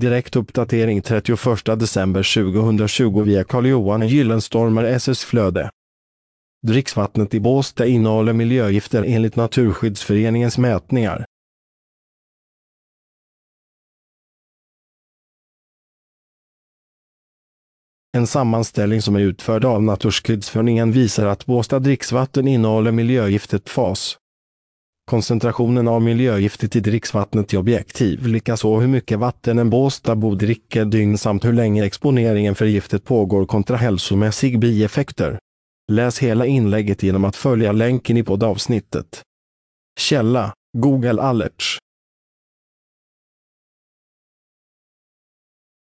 Direkt uppdatering 31 december 2020 via Carl-Johan Gyllenstormer SS Flöde. Dricksvattnet i Båstad innehåller miljögifter enligt Naturskyddsföreningens mätningar. En sammanställning som är utförd av Naturskyddsföreningen visar att Båstad dricksvatten innehåller miljögiftet FAS. Koncentrationen av miljögiftet i dricksvattnet är objektiv, likaså hur mycket vatten en Båstadbo dricker dygn samt hur länge exponeringen för giftet pågår kontra hälsomässig bieffekter. Läs hela inlägget genom att följa länken i poddavsnittet. Källa Google Alerts